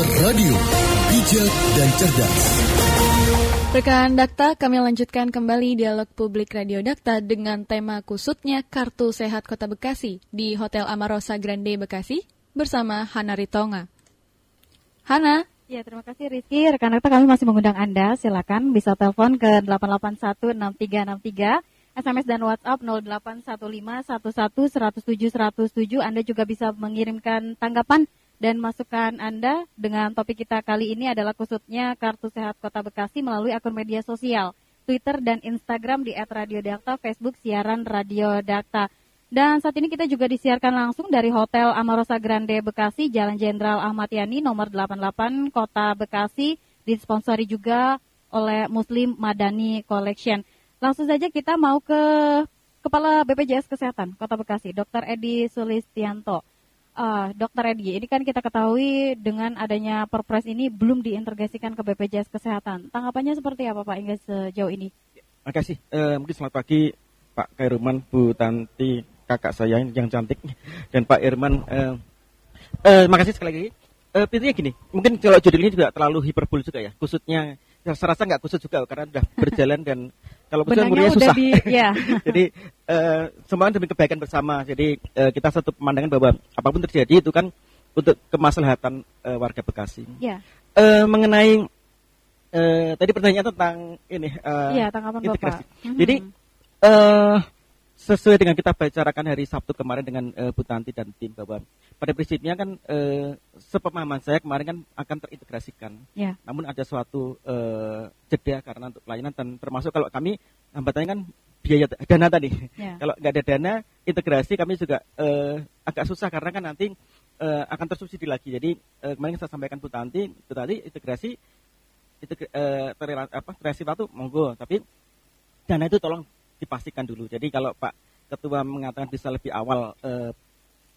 Radio, bijak dan cerdas. Rekan Dakta, kami lanjutkan kembali dialog publik Radio Dakta dengan tema kusutnya Kartu Sehat Kota Bekasi di Hotel Amarosa Grande Bekasi bersama Hana Ritonga. Hana, Ya, terima kasih Rizky. Rekan Dakta kami masih mengundang Anda. Silakan bisa telepon ke 8816363, SMS dan WhatsApp 081511107107. Anda juga bisa mengirimkan tanggapan dan masukan Anda dengan topik kita kali ini adalah khususnya Kartu Sehat Kota Bekasi melalui akun media sosial, Twitter dan Instagram di @radiodakta, Facebook siaran Radio Dakta. Dan saat ini kita juga disiarkan langsung dari Hotel Amarosa Grande Bekasi, Jalan Jenderal Ahmad Yani nomor 88 Kota Bekasi, disponsori juga oleh Muslim Madani Collection. Langsung saja kita mau ke Kepala BPJS Kesehatan Kota Bekasi, Dr. Edi Sulistianto. Uh, Dokter Edi, ini kan kita ketahui dengan adanya Perpres ini belum diintegrasikan ke BPJS Kesehatan. Tanggapannya seperti apa Pak hingga sejauh ini? Terima kasih. Uh, mungkin selamat pagi Pak Kairuman, Bu Tanti, kakak saya yang cantik, dan Pak Irman. Uh, uh, makasih sekali lagi. Uh, intinya gini, mungkin kalau judul ini juga terlalu hiperbol juga ya. Khususnya, ya, saya rasa nggak khusus juga karena sudah berjalan dan kalau Benangnya susah. Di, ya. Jadi uh, semuanya demi kebaikan bersama. Jadi uh, kita satu pemandangan bahwa apa pun terjadi itu kan untuk kemaslahatan uh, warga Bekasi. Ya. Uh, mengenai uh, tadi pertanyaan tentang ini uh, ya, tanggapan integrasi. Bapak. Mhm. Jadi uh, sesuai dengan kita bicarakan hari Sabtu kemarin dengan uh, Bu Tanti dan tim bahwa pada prinsipnya kan uh, sepemahaman saya kemarin kan akan terintegrasikan. Ya. Namun ada suatu uh, jeda karena untuk pelayanan dan termasuk kalau kami hambatannya kan biaya dana tadi. Ya. kalau nggak ada dana integrasi kami juga uh, agak susah karena kan nanti uh, akan tersubsidi lagi. Jadi uh, kemarin saya sampaikan Bu Tanti, Bu Tanti integrasi itu uh, apa kreasi waktu monggo, tapi dana itu tolong dipastikan dulu. Jadi kalau Pak Ketua mengatakan bisa lebih awal uh,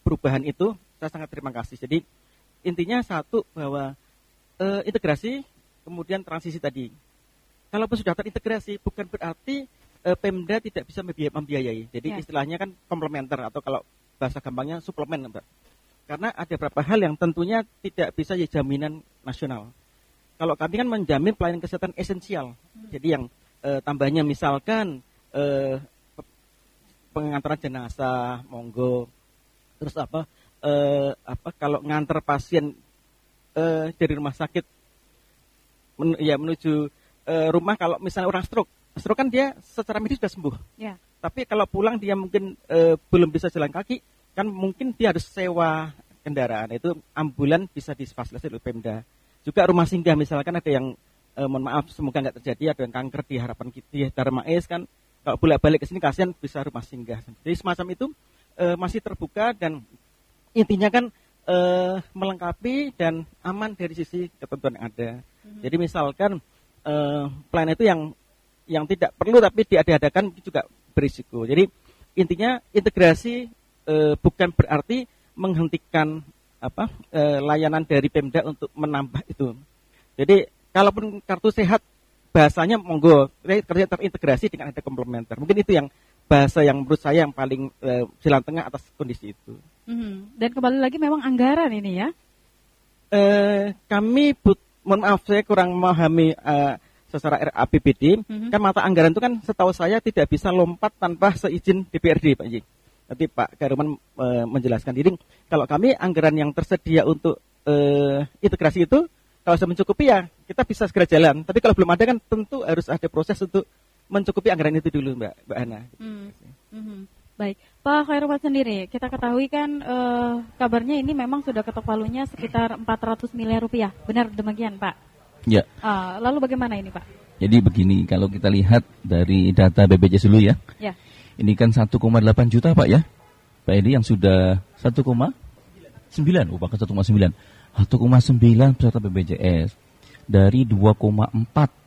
perubahan itu, saya sangat terima kasih. Jadi intinya satu bahwa e, integrasi kemudian transisi tadi. Kalau sudah terintegrasi bukan berarti e, Pemda tidak bisa membiayai. Jadi ya. istilahnya kan komplementer atau kalau bahasa gampangnya suplemen, Mbak. Karena ada beberapa hal yang tentunya tidak bisa jadi jaminan nasional. Kalau kami kan menjamin pelayanan kesehatan esensial. Hmm. Jadi yang e, tambahnya misalkan e, pengantaran jenazah, monggo, terus apa? Eh, apa? Kalau nganter pasien eh, dari rumah sakit men, ya menuju eh, rumah kalau misalnya orang stroke. Stroke kan dia secara medis sudah sembuh. Ya. tapi kalau pulang dia mungkin eh, belum bisa jalan kaki kan mungkin dia harus sewa kendaraan. Itu ambulan bisa difasilitasi oleh Pemda. Juga rumah singgah misalkan ada yang eh, mohon maaf semoga nggak terjadi ada yang kanker di harapan kita di Dharma Es kan kalau bolak balik ke sini kasihan bisa rumah singgah jadi semacam itu uh, masih terbuka dan intinya kan uh, melengkapi dan aman dari sisi ketentuan yang ada. Mm-hmm. Jadi misalkan uh, plan itu yang yang tidak perlu tapi diadakan juga berisiko. Jadi intinya integrasi uh, bukan berarti menghentikan apa uh, layanan dari Pemda untuk menambah itu. Jadi kalaupun kartu sehat bahasanya monggo kerja terintegrasi dengan ada komplementer. Mungkin itu yang bahasa yang menurut saya yang paling uh, jalan tengah atas kondisi itu. Mm-hmm. Dan kembali lagi memang anggaran ini ya? Uh, kami but, mohon maaf saya kurang memahami uh, secara RAPBD. Mm-hmm. Kan mata anggaran itu kan setahu saya tidak bisa lompat tanpa seizin DPRD Pak Ji. Nanti Pak Karuman uh, menjelaskan diri. Kalau kami anggaran yang tersedia untuk uh, integrasi itu kalau sudah mencukupi ya kita bisa segera jalan. Tapi kalau belum ada kan tentu harus ada proses untuk mencukupi anggaran itu dulu Mbak Mbak Hana. Hmm. Hmm. Baik, Pak Khairul sendiri, kita ketahui kan uh, kabarnya ini memang sudah ketok palunya sekitar 400 miliar rupiah, benar demikian Pak? Ya. Uh, lalu bagaimana ini Pak? Jadi begini, kalau kita lihat dari data BPJS dulu ya, ya. ini kan 1,8 juta Pak ya, Pak Edi yang sudah 1,9, oh bahkan 1,9, 1,9 peserta BPJS dari 2,4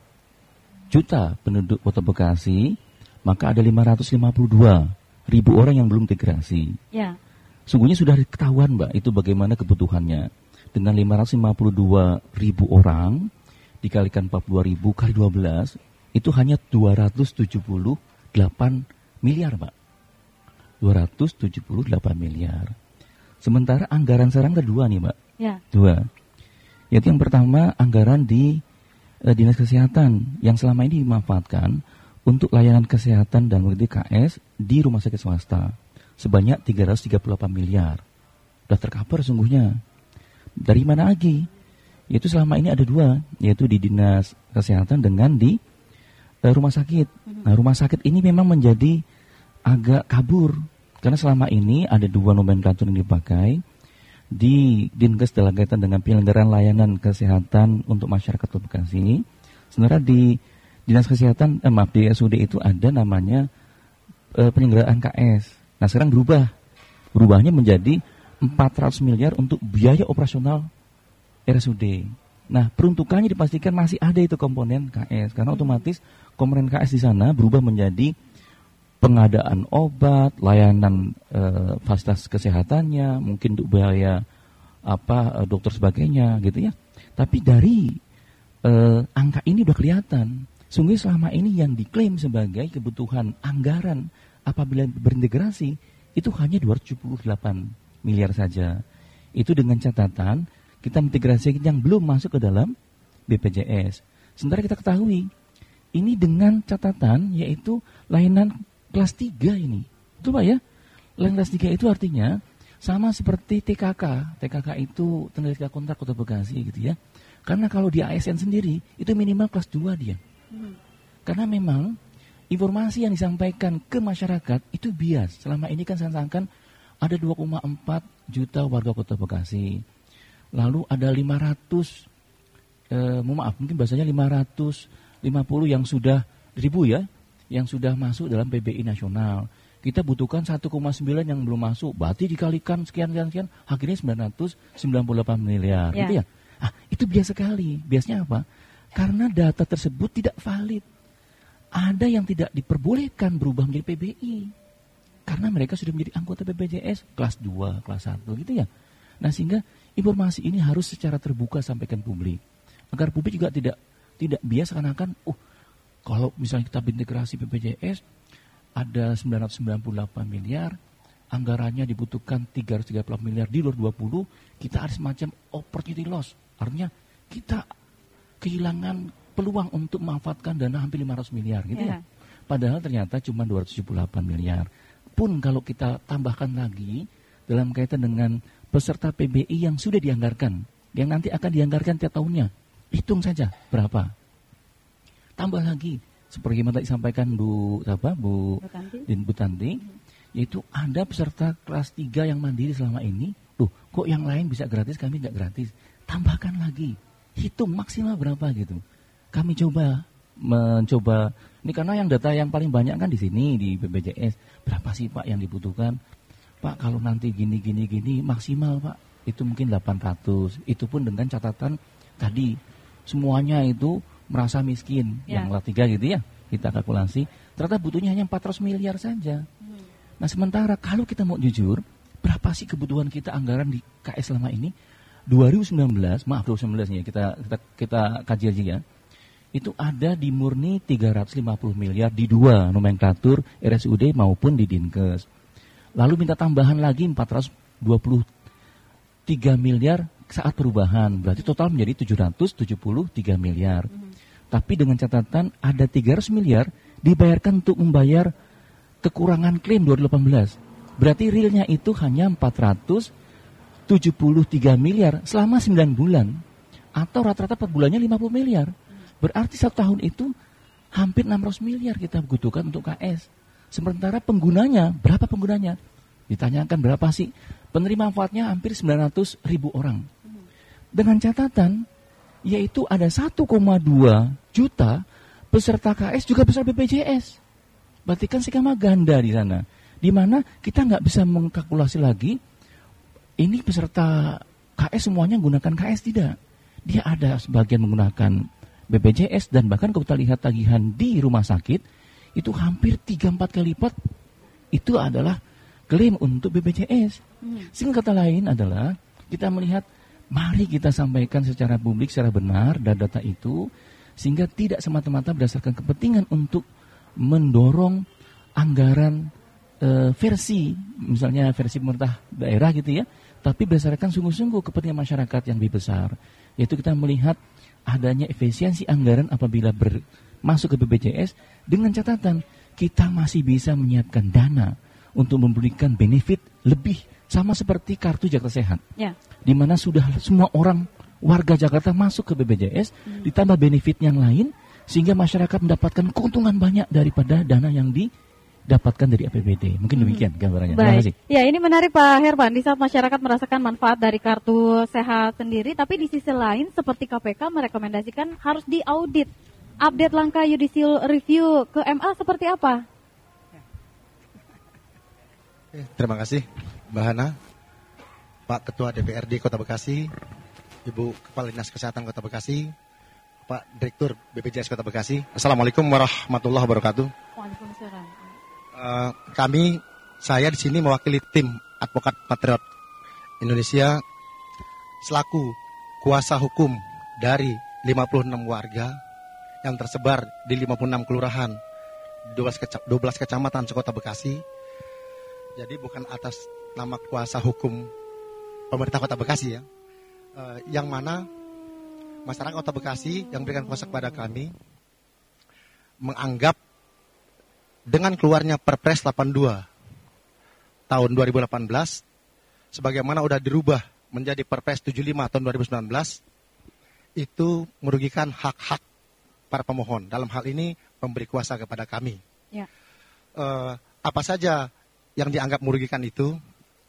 juta penduduk Kota Bekasi, maka ada 552 ribu orang yang belum integrasi. Ya. Sungguhnya sudah ketahuan Mbak, itu bagaimana kebutuhannya. Dengan 552 ribu orang, dikalikan 42 ribu kali 12, itu hanya 278 miliar Mbak. 278 miliar. Sementara anggaran sekarang ada dua nih Mbak. Ya. Dua. Yaitu yang pertama anggaran di eh, Dinas Kesehatan yang selama ini dimanfaatkan untuk layanan kesehatan dan mengerti KS di rumah sakit swasta sebanyak 338 miliar. Sudah tercover sungguhnya. Dari mana lagi? Yaitu selama ini ada dua, yaitu di Dinas Kesehatan dengan di eh, rumah sakit. Nah, rumah sakit ini memang menjadi agak kabur karena selama ini ada dua nomenklatur yang dipakai di Dinkes dalam kaitan dengan penyelenggaraan layanan kesehatan untuk masyarakat Bekasi. Sebenarnya di Dinas Kesehatan, eh, maaf di SUD itu ada namanya eh, penyelenggaraan KS. Nah sekarang berubah, berubahnya menjadi 400 miliar untuk biaya operasional RSUD. Nah peruntukannya dipastikan masih ada itu komponen KS karena otomatis komponen KS di sana berubah menjadi pengadaan obat, layanan e, fasilitas kesehatannya, mungkin untuk biaya apa e, dokter sebagainya gitu ya. Tapi dari e, angka ini udah kelihatan, sungguh selama ini yang diklaim sebagai kebutuhan anggaran apabila berintegrasi itu hanya 278 miliar saja. Itu dengan catatan kita integrasi yang belum masuk ke dalam BPJS. Sementara kita ketahui ini dengan catatan yaitu layanan kelas 3 ini. Betul Pak ya? Lain kelas 3 itu artinya sama seperti TKK. TKK itu tenaga kontrak kota Bekasi gitu ya. Karena kalau di ASN sendiri itu minimal kelas 2 dia. Hmm. Karena memang informasi yang disampaikan ke masyarakat itu bias. Selama ini kan saya sangkan ada 2,4 juta warga kota Bekasi. Lalu ada 500 eh, maaf mungkin bahasanya 550 yang sudah ribu ya yang sudah masuk dalam PBI nasional. Kita butuhkan 1,9 yang belum masuk, berarti dikalikan sekian sekian sekian, akhirnya 998 miliar, ya. gitu ya. Ah, itu biasa sekali. Biasanya apa? Karena data tersebut tidak valid. Ada yang tidak diperbolehkan berubah menjadi PBI. Karena mereka sudah menjadi anggota BPJS kelas 2, kelas 1 gitu ya. Nah, sehingga informasi ini harus secara terbuka sampaikan publik. Agar publik juga tidak tidak bias karena kan, uh kalau misalnya kita integrasi BPJS ada 998 miliar, anggarannya dibutuhkan 338 miliar di luar 20, kita ada semacam opportunity loss. Artinya kita kehilangan peluang untuk memanfaatkan dana hampir 500 miliar gitu ya. ya. Padahal ternyata cuma 278 miliar. Pun kalau kita tambahkan lagi dalam kaitan dengan peserta PBI yang sudah dianggarkan, yang nanti akan dianggarkan tiap tahunnya, hitung saja berapa tambah lagi seperti yang tadi disampaikan Bu apa Bu Din Bu Tanti yaitu ada peserta kelas 3 yang mandiri selama ini tuh kok yang lain bisa gratis kami nggak gratis? Tambahkan lagi hitung maksimal berapa gitu. Kami coba mencoba ini karena yang data yang paling banyak kan di sini di BPJS berapa sih Pak yang dibutuhkan? Pak kalau nanti gini gini gini maksimal Pak itu mungkin 800 itu pun dengan catatan tadi semuanya itu merasa miskin ya. yang kelas tiga gitu ya kita kalkulasi ternyata butuhnya hanya 400 miliar saja hmm. nah sementara kalau kita mau jujur berapa sih kebutuhan kita anggaran di KS selama ini 2019 maaf 2019 ya kita kita kita kaji aja ya itu ada di murni 350 miliar di dua nomenklatur RSUD maupun di Dinkes lalu minta tambahan lagi 423 miliar saat perubahan berarti total menjadi 773 miliar hmm. Tapi dengan catatan ada 300 miliar dibayarkan untuk membayar kekurangan klaim 2018. Berarti realnya itu hanya 473 miliar selama 9 bulan. Atau rata-rata per bulannya 50 miliar. Berarti satu tahun itu hampir 600 miliar kita butuhkan untuk KS. Sementara penggunanya, berapa penggunanya? Ditanyakan berapa sih? Penerima manfaatnya hampir 900 ribu orang. Dengan catatan, yaitu ada 1,2 juta peserta KS juga peserta BPJS. Berarti kan skema ganda di sana. Di mana kita nggak bisa mengkalkulasi lagi ini peserta KS semuanya menggunakan KS tidak. Dia ada sebagian menggunakan BPJS dan bahkan kalau kita lihat tagihan di rumah sakit itu hampir 3-4 kali lipat itu adalah klaim untuk BPJS. Hmm. Sehingga kata lain adalah kita melihat Mari kita sampaikan secara publik, secara benar data-data itu, sehingga tidak semata-mata berdasarkan kepentingan untuk mendorong anggaran e, versi, misalnya versi pemerintah daerah gitu ya, tapi berdasarkan sungguh-sungguh kepentingan masyarakat yang lebih besar. yaitu kita melihat adanya efisiensi anggaran apabila ber, masuk ke BPJS dengan catatan kita masih bisa menyiapkan dana untuk memberikan benefit lebih sama seperti kartu Jakarta Sehat. Ya. Di mana sudah semua orang warga Jakarta masuk ke BPJS Hmm. ditambah benefit yang lain sehingga masyarakat mendapatkan keuntungan banyak daripada dana yang didapatkan dari APBD. Mungkin demikian gambarannya. Terima kasih. Ya, ini menarik Pak Herman. Di saat masyarakat merasakan manfaat dari kartu sehat sendiri, tapi di sisi lain seperti KPK merekomendasikan harus diaudit. Update langkah judicial review ke MA seperti apa? Oke, Terima kasih Mbak Hana, Pak Ketua DPRD Kota Bekasi, Ibu Kepala Dinas Kesehatan Kota Bekasi, Pak Direktur BPJS Kota Bekasi. Assalamualaikum warahmatullahi wabarakatuh. Waalaikumsalam. Eh, kami, saya di sini mewakili tim Advokat Patriot Indonesia selaku kuasa hukum dari 56 warga yang tersebar di 56 kelurahan 12, keca- 12 kecamatan sekota Bekasi. Jadi bukan atas nama kuasa hukum pemerintah Kota Bekasi ya. Eh, yang mana masyarakat Kota Bekasi yang berikan kuasa kepada kami menganggap dengan keluarnya Perpres 82 tahun 2018 sebagaimana udah dirubah menjadi Perpres 75 tahun 2019 itu merugikan hak-hak para pemohon dalam hal ini pemberi kuasa kepada kami. Ya. Eh, apa saja yang dianggap merugikan itu?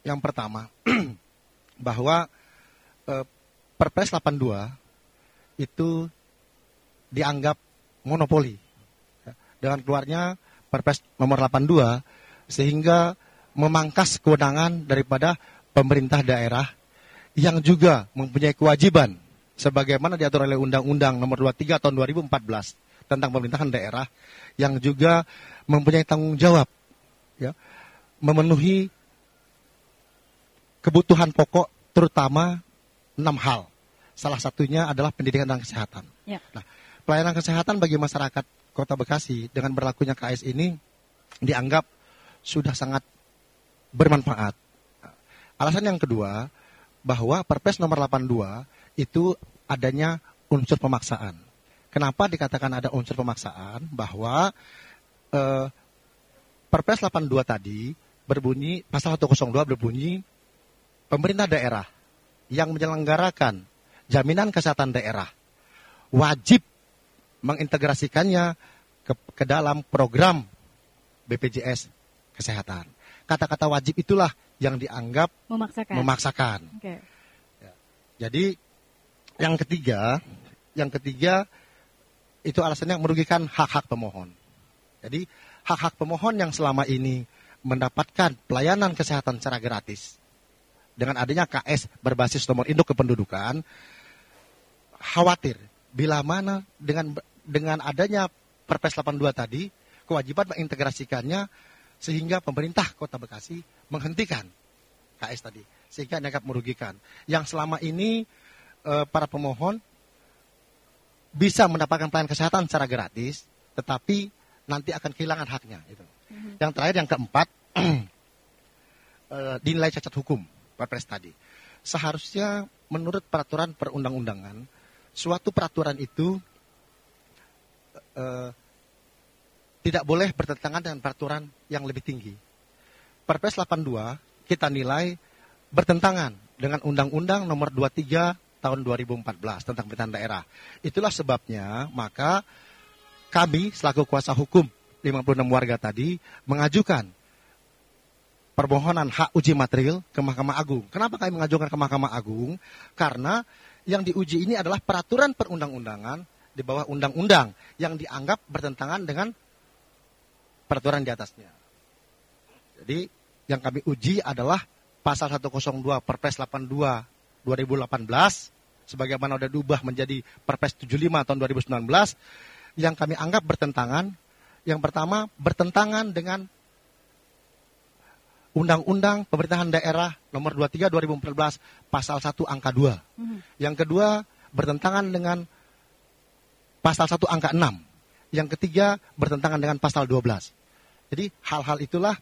Yang pertama bahwa eh, Perpres 82 itu dianggap monopoli dengan keluarnya Perpres nomor 82 sehingga memangkas kewenangan daripada pemerintah daerah yang juga mempunyai kewajiban sebagaimana diatur oleh Undang-Undang nomor 23 tahun 2014 tentang pemerintahan daerah yang juga mempunyai tanggung jawab ya memenuhi kebutuhan pokok terutama enam hal. Salah satunya adalah pendidikan dan kesehatan. Ya. Nah, pelayanan kesehatan bagi masyarakat Kota Bekasi dengan berlakunya KS ini dianggap sudah sangat bermanfaat. Alasan yang kedua bahwa Perpres nomor 82 itu adanya unsur pemaksaan. Kenapa dikatakan ada unsur pemaksaan? Bahwa eh, Perpres 82 tadi berbunyi pasal 102 berbunyi pemerintah daerah yang menyelenggarakan jaminan kesehatan daerah wajib mengintegrasikannya ke, ke dalam program BPJS kesehatan. Kata-kata wajib itulah yang dianggap Memaksakan. memaksakan. Oke. Jadi yang ketiga, yang ketiga itu alasannya merugikan hak-hak pemohon. Jadi hak-hak pemohon yang selama ini mendapatkan pelayanan kesehatan secara gratis dengan adanya KS berbasis nomor induk kependudukan khawatir bila mana dengan dengan adanya Perpres 82 tadi kewajiban mengintegrasikannya sehingga pemerintah Kota Bekasi menghentikan KS tadi sehingga dianggap merugikan. Yang selama ini eh, para pemohon bisa mendapatkan pelayanan kesehatan secara gratis, tetapi nanti akan kehilangan haknya. Itu. Yang terakhir, yang keempat, eh, dinilai cacat hukum Perpres tadi. Seharusnya menurut peraturan perundang-undangan, suatu peraturan itu eh, tidak boleh bertentangan dengan peraturan yang lebih tinggi. Perpres 82 kita nilai bertentangan dengan Undang-Undang Nomor 23 Tahun 2014 tentang pemerintahan daerah. Itulah sebabnya maka kami selaku kuasa hukum 56 warga tadi mengajukan permohonan hak uji material ke Mahkamah Agung. Kenapa kami mengajukan ke Mahkamah Agung? Karena yang diuji ini adalah peraturan perundang-undangan di bawah undang-undang yang dianggap bertentangan dengan peraturan di atasnya. Jadi yang kami uji adalah pasal 102 Perpres 82 2018 sebagaimana sudah diubah menjadi Perpres 75 tahun 2019 yang kami anggap bertentangan yang pertama bertentangan dengan Undang-Undang Pemerintahan Daerah Nomor 23 2014 Pasal 1 Angka 2. Mhm. Yang kedua bertentangan dengan Pasal 1 Angka 6. Yang ketiga bertentangan dengan Pasal 12. Jadi hal-hal itulah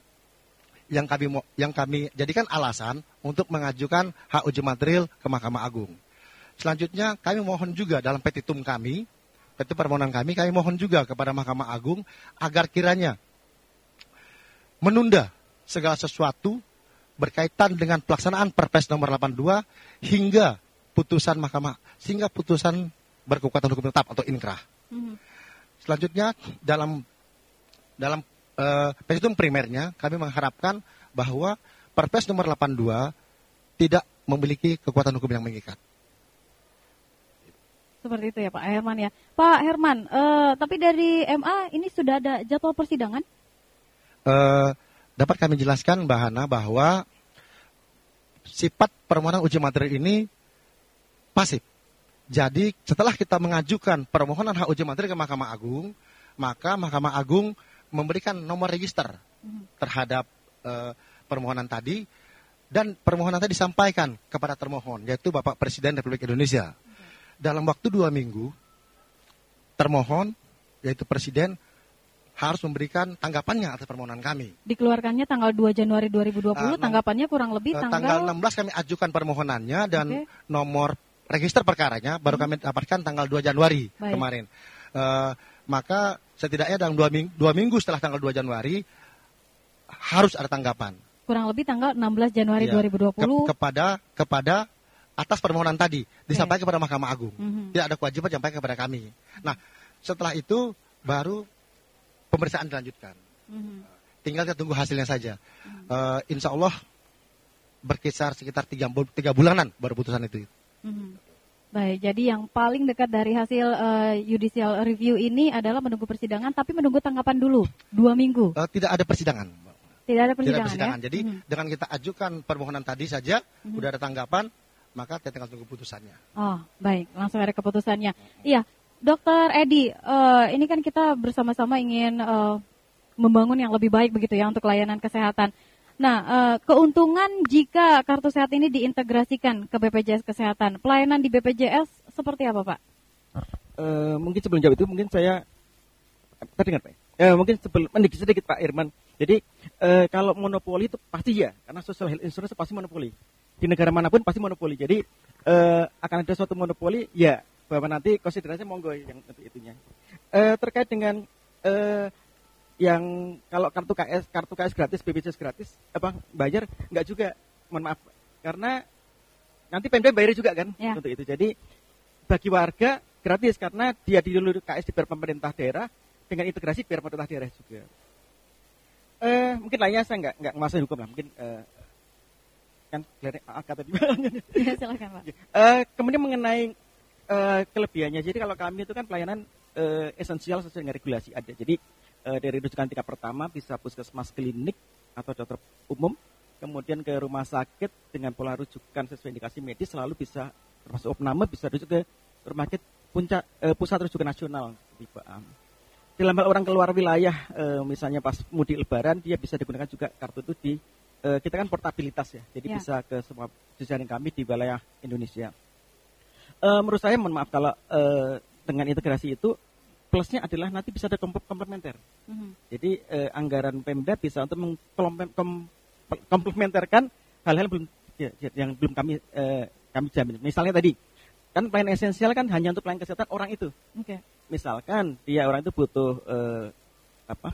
yang kami yang kami jadikan alasan untuk mengajukan hak uji material ke Mahkamah Agung. Selanjutnya kami mohon juga dalam petitum kami, petitum permohonan kami, kami mohon juga kepada Mahkamah Agung agar kiranya menunda segala sesuatu berkaitan dengan pelaksanaan Perpres nomor 82 hingga putusan Mahkamah sehingga putusan berkekuatan hukum tetap atau inkrah. Mhm. Selanjutnya dalam dalam eh, petitum primernya kami mengharapkan bahwa Perpres nomor 82 tidak memiliki kekuatan hukum yang mengikat. Seperti itu ya Pak Herman ya. Pak Herman, eh, tapi dari MA ini sudah ada jadwal persidangan? Eh, dapat kami jelaskan Mbak Hana bahwa sifat permohonan uji materi ini pasif. Jadi setelah kita mengajukan permohonan hak uji materi ke Mahkamah Agung, maka Mahkamah Agung memberikan nomor register terhadap eh, permohonan tadi dan permohonan tadi disampaikan kepada termohon yaitu Bapak Presiden Republik Indonesia. Dalam waktu dua minggu, termohon yaitu Presiden harus memberikan tanggapannya atas permohonan kami. Dikeluarkannya tanggal 2 Januari 2020, Ah, nom- tanggapannya kurang lebih Eh, tanggal, tanggal 16 kami ajukan permohonannya dan Oke. nomor register perkaranya baru kami dapatkan tanggal 2 Januari Baik. kemarin. Eh, maka setidaknya dalam dua minggu, dua minggu setelah tanggal 2 Januari harus ada tanggapan kurang lebih tanggal 16 Januari Iya. 2020. Ke- kepada kepada atas permohonan tadi disampaikan kepada Mahkamah Agung. Mhm. Tidak ada kewajiban sampaikan kepada kami. Nah, setelah itu baru pemeriksaan dilanjutkan. Mhm. Tinggal kita tunggu hasilnya saja. Eh, insya Allah berkisar sekitar tiga, tiga bulanan baru putusan itu. Mhm. Baik, jadi yang paling dekat dari hasil eh, judicial review ini adalah menunggu persidangan, tapi menunggu tanggapan dulu, dua minggu. Eh, tidak ada persidangan. Tidak ada Tidak ada persidangan, persidangan. ya? Jadi Mhm. dengan kita ajukan permohonan tadi saja, Mhm. udah ada tanggapan, maka kita tinggal tunggu putusannya. Oh, baik, langsung ada keputusannya. Iya, Dokter Edi, eh, ini kan kita bersama-sama ingin eh, membangun yang lebih baik begitu ya untuk layanan kesehatan. Nah, eh, keuntungan jika kartu sehat ini diintegrasikan ke BPJS Kesehatan, pelayanan di BPJS seperti apa, Pak? Eh, mungkin sebelum jawab itu mungkin saya terdengar Pak. Eh, mungkin sebelum sedikit sedikit Pak Irman. Jadi eh, kalau monopoli itu pasti ya, karena social health insurance pasti monopoli. Di negara mana pun pasti monopoli. Jadi eh, akan ada suatu monopoli, ya bahwa nanti konsiderasi monggo yang untuk itunya. Eh, terkait dengan eh, yang kalau kartu KS kartu KS gratis, BPJS gratis, apa bayar nggak juga, mohon maaf, karena nanti Pemda bayar juga kan Ya. untuk itu. Jadi bagi warga gratis karena dia dulu KS dibayar pemerintah daerah dengan integrasi biar pemerintah daerah juga. Eh mungkin lainnya saya nggak nggak menguasai hukum lah mungkin eh, kan AK tadi. Ya, silakan, Pak. Eh, kemudian mengenai eh, kelebihannya, jadi kalau kami itu kan pelayanan eh, esensial sesuai dengan regulasi ada. Jadi eh, dari rujukan tingkat pertama bisa puskesmas klinik atau dokter umum, kemudian ke rumah sakit dengan pola rujukan sesuai indikasi medis selalu bisa termasuk opname bisa rujuk ke rumah sakit puncak eh, pusat rujukan nasional di Baam. Dalam hal orang keluar wilayah, eh, misalnya pas mudik lebaran, dia bisa digunakan juga kartu itu di kita kan portabilitas ya, jadi Ya. bisa ke semua jejaring kami di wilayah Indonesia. Eh, menurut saya, mohon maaf kalau eh, dengan integrasi itu plusnya adalah nanti bisa ada komp- komplementer. Mhm. Jadi eh, anggaran Pemda bisa untuk mengkomplementerkan hal-hal belum ya, ya, yang belum kami eh, kami jamin. Misalnya tadi kan pelayanan esensial kan hanya untuk pelayanan kesehatan orang itu. Oke. Misalkan dia orang itu butuh eh, apa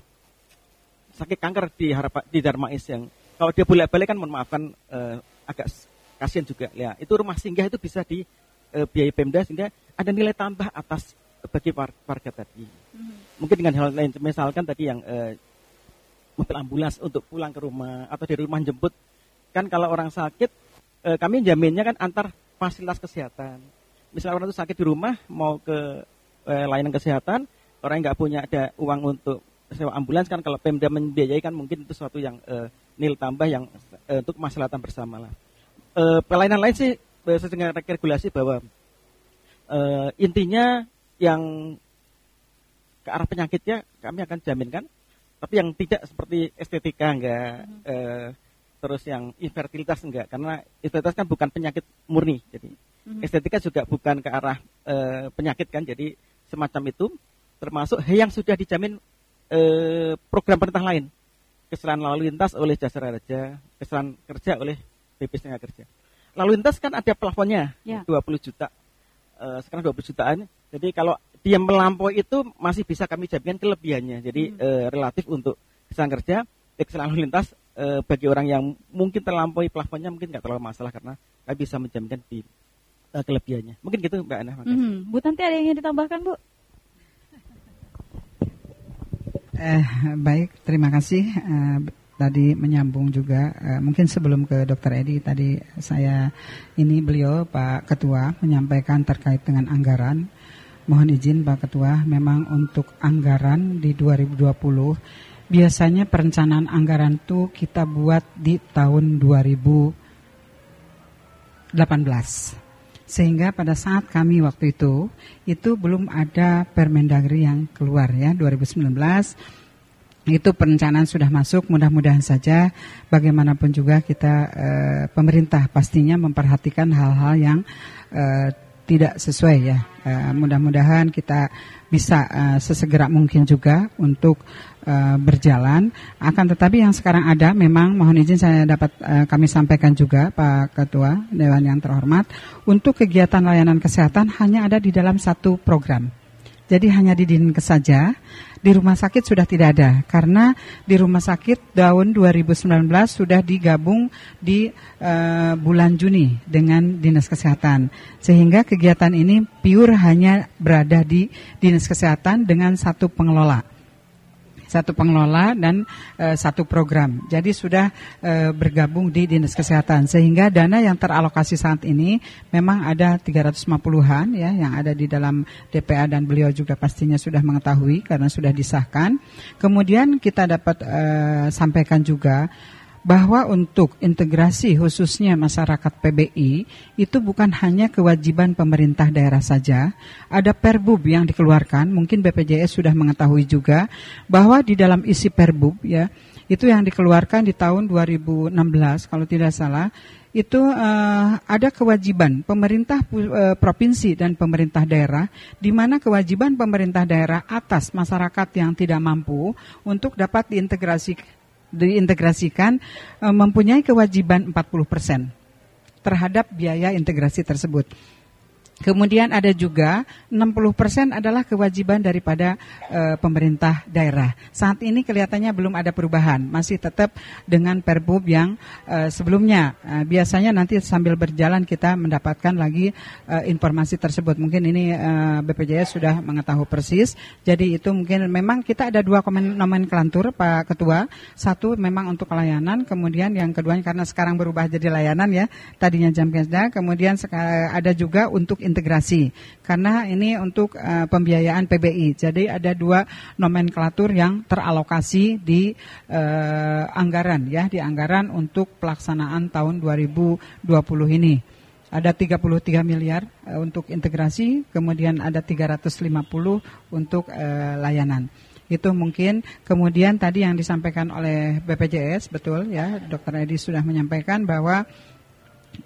sakit kanker di harapan di Darmais yang kalau dia bolak-balik kan mohon maaf kan eh, agak kasihan juga ya itu rumah singgah itu bisa di eh, biaya Pemda sehingga ada nilai tambah atas bagi war- warga tadi. Mhm. mungkin dengan hal lain misalkan tadi yang eh, mobil ambulans untuk pulang ke rumah atau dari rumah jemput. Kan kalau orang sakit eh, kami jaminnya kan antar fasilitas kesehatan. Misalnya orang itu sakit di rumah mau ke eh, layanan kesehatan orang yang nggak punya ada uang untuk sewa ambulans kan kalau Pemda membiayai kan mungkin itu suatu yang eh, nilai tambah yang eh, untuk kemaslahatan bersama lah. Eh, pelayanan lain sih sesuai dengan regulasi bahwa eh, intinya yang ke arah penyakitnya kami akan jaminkan tapi yang tidak seperti estetika enggak eh, terus yang infertilitas enggak karena infertilitas kan bukan penyakit murni jadi Mhm. estetika juga bukan ke arah eh, penyakit kan jadi semacam itu termasuk yang sudah dijamin eh, program pemerintah lain. Kesalahan lalu lintas oleh jasa raja kesalahan kerja oleh BP Tenaga Kerja lalu lintas kan ada plafonnya Ya. 20 juta eh, sekarang 20 jutaan. Jadi kalau dia melampaui itu masih bisa kami jaminkan kelebihannya. Jadi eh, relatif untuk kesalahan kerja, kesalahan lalu lintas eh, bagi orang yang mungkin terlampaui plafonnya mungkin nggak terlalu masalah karena kami bisa menjaminkan di eh, kelebihannya. Mungkin gitu Mbak Ana. Mhm. Bu Tanti ada yang ingin ditambahkan Bu? Eh, baik, terima kasih. Eh, tadi menyambung juga, eh, mungkin sebelum ke Dokter Edi tadi saya ini beliau Pak Ketua menyampaikan terkait dengan anggaran. Mohon izin Pak Ketua, memang untuk anggaran di 2020 biasanya perencanaan anggaran itu kita buat di tahun 2018 sehingga pada saat kami waktu itu itu belum ada Permendagri yang keluar ya 2019 itu perencanaan sudah masuk mudah-mudahan saja bagaimanapun juga kita eh, pemerintah pastinya memperhatikan hal-hal yang eh, tidak sesuai ya. Eh, mudah-mudahan kita bisa sesegera mungkin juga untuk berjalan. Akan tetapi yang sekarang ada memang mohon izin saya dapat kami sampaikan juga Pak Ketua Dewan yang terhormat untuk kegiatan layanan kesehatan hanya ada di dalam satu program. Jadi hanya di dinkes saja, di rumah sakit sudah tidak ada karena di rumah sakit tahun 2019 sudah digabung di eh, bulan Juni dengan dinas kesehatan. Sehingga kegiatan ini pure hanya berada di dinas kesehatan dengan satu pengelola satu pengelola dan eh, satu program. Jadi sudah eh, bergabung di Dinas Kesehatan sehingga dana yang teralokasi saat ini memang ada 350-an ya yang ada di dalam DPA dan beliau juga pastinya sudah mengetahui karena sudah disahkan. Kemudian kita dapat eh, sampaikan juga bahwa untuk integrasi khususnya masyarakat PBI itu bukan hanya kewajiban pemerintah daerah saja, ada perbub yang dikeluarkan, mungkin BPJS sudah mengetahui juga bahwa di dalam isi perbub ya, itu yang dikeluarkan di tahun 2016 kalau tidak salah, itu eh, ada kewajiban pemerintah eh, provinsi dan pemerintah daerah di mana kewajiban pemerintah daerah atas masyarakat yang tidak mampu untuk dapat diintegrasi diintegrasikan eh, mempunyai kewajiban 40% terhadap biaya integrasi tersebut. Kemudian ada juga 60% adalah kewajiban daripada eh, pemerintah daerah. Saat ini kelihatannya belum ada perubahan, masih tetap dengan Perbub yang eh, sebelumnya. Eh, biasanya nanti sambil berjalan kita mendapatkan lagi eh, informasi tersebut. Mungkin ini eh, BPJS sudah mengetahui persis. Jadi itu mungkin memang kita ada dua komen- nomenklatur Pak Ketua. Satu memang untuk pelayanan, kemudian yang keduanya karena sekarang berubah jadi layanan ya. Tadinya jam kerja, kemudian ada juga untuk integrasi karena ini untuk eh, pembiayaan PBI. Jadi ada dua nomenklatur yang teralokasi di eh, anggaran ya, di anggaran untuk pelaksanaan tahun 2020 ini. Ada 33 miliar eh, untuk integrasi, kemudian ada 350 untuk eh, layanan. Itu mungkin kemudian tadi yang disampaikan oleh BPJS betul ya, Dr. Edi sudah menyampaikan bahwa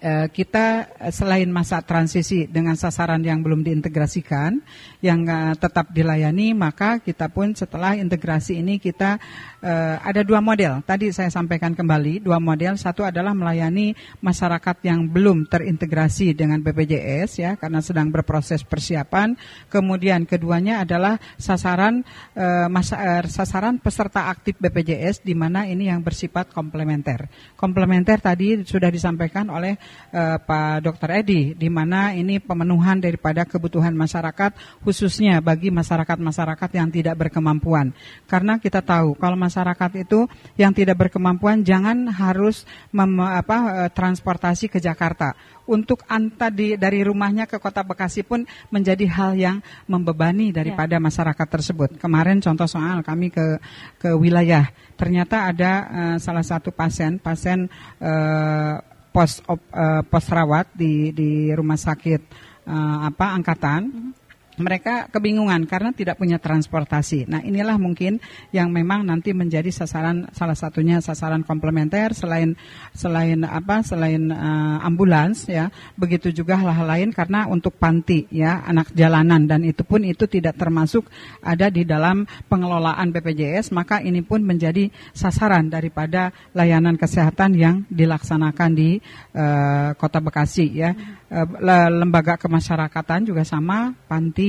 eh, kita eh, selain masa transisi dengan sasaran yang belum diintegrasikan, yang eh, tetap dilayani, maka kita pun setelah integrasi ini kita eh, ada dua model. Tadi saya sampaikan kembali dua model. Satu adalah melayani masyarakat yang belum terintegrasi dengan BPJS ya, karena sedang berproses persiapan. Kemudian keduanya adalah sasaran eh, masa, eh, sasaran peserta aktif BPJS di mana ini yang bersifat komplementer. Komplementer tadi sudah disampaikan oleh eh, Pak Dr. Edi di mana ini pemenuhan daripada kebutuhan masyarakat khususnya bagi masyarakat-masyarakat yang tidak berkemampuan. Karena kita tahu kalau masyarakat itu yang tidak berkemampuan jangan harus mem, apa eh, transportasi ke Jakarta. Untuk anta di, dari rumahnya ke Kota Bekasi pun menjadi hal yang membebani daripada masyarakat tersebut. Kemarin contoh soal kami ke ke wilayah ternyata ada eh, salah satu pasien pasien eh, pos op, eh, pos rawat di di rumah sakit eh, apa angkatan mereka kebingungan karena tidak punya transportasi. Nah, inilah mungkin yang memang nanti menjadi sasaran salah satunya sasaran komplementer selain selain apa selain uh, ambulans ya. Begitu juga hal-hal lain karena untuk panti ya, anak jalanan dan itu pun itu tidak termasuk ada di dalam pengelolaan BPJS, maka ini pun menjadi sasaran daripada layanan kesehatan yang dilaksanakan di uh, Kota Bekasi ya. Uh, lembaga kemasyarakatan juga sama, panti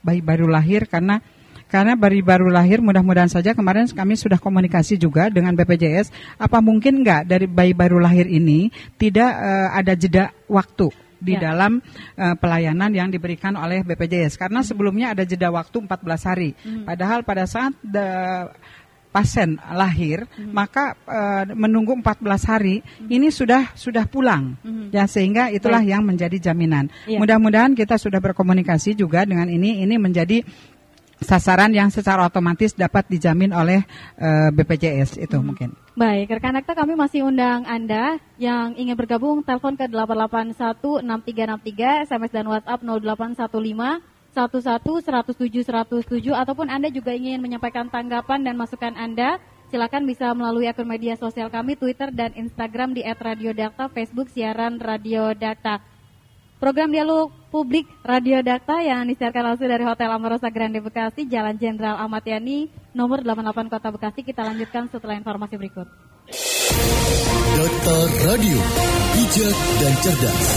bayi baru lahir karena karena bayi baru lahir mudah-mudahan saja kemarin kami sudah komunikasi juga dengan BPJS apa mungkin enggak dari bayi baru lahir ini tidak uh, ada jeda waktu di ya. dalam uh, pelayanan yang diberikan oleh BPJS karena sebelumnya ada jeda waktu 14 hari hmm. padahal pada saat the, pasien lahir, hmm. maka uh, menunggu 14 hari hmm. ini sudah sudah pulang. Hmm. Ya sehingga itulah Baik. yang menjadi jaminan. Ya. Mudah-mudahan kita sudah berkomunikasi juga dengan ini ini menjadi sasaran yang secara otomatis dapat dijamin oleh uh, eh, BPJS itu hmm. mungkin. Baik, rekan akta kami masih undang Anda yang ingin bergabung telepon ke 8816363 SMS dan WhatsApp 0815 11 107 107 ataupun Anda juga ingin menyampaikan tanggapan dan masukan Anda, silakan bisa melalui akun media sosial kami Twitter dan Instagram di @radiodakta, Facebook siaran Radio Dakta. Program dialog publik Radio Dakta yang disiarkan langsung dari Hotel Amorosa Grande Bekasi, Jalan Jenderal Ahmad Yani, nomor 88 Kota Bekasi. Kita lanjutkan setelah informasi berikut. Dakta Radio, bijak dan cerdas.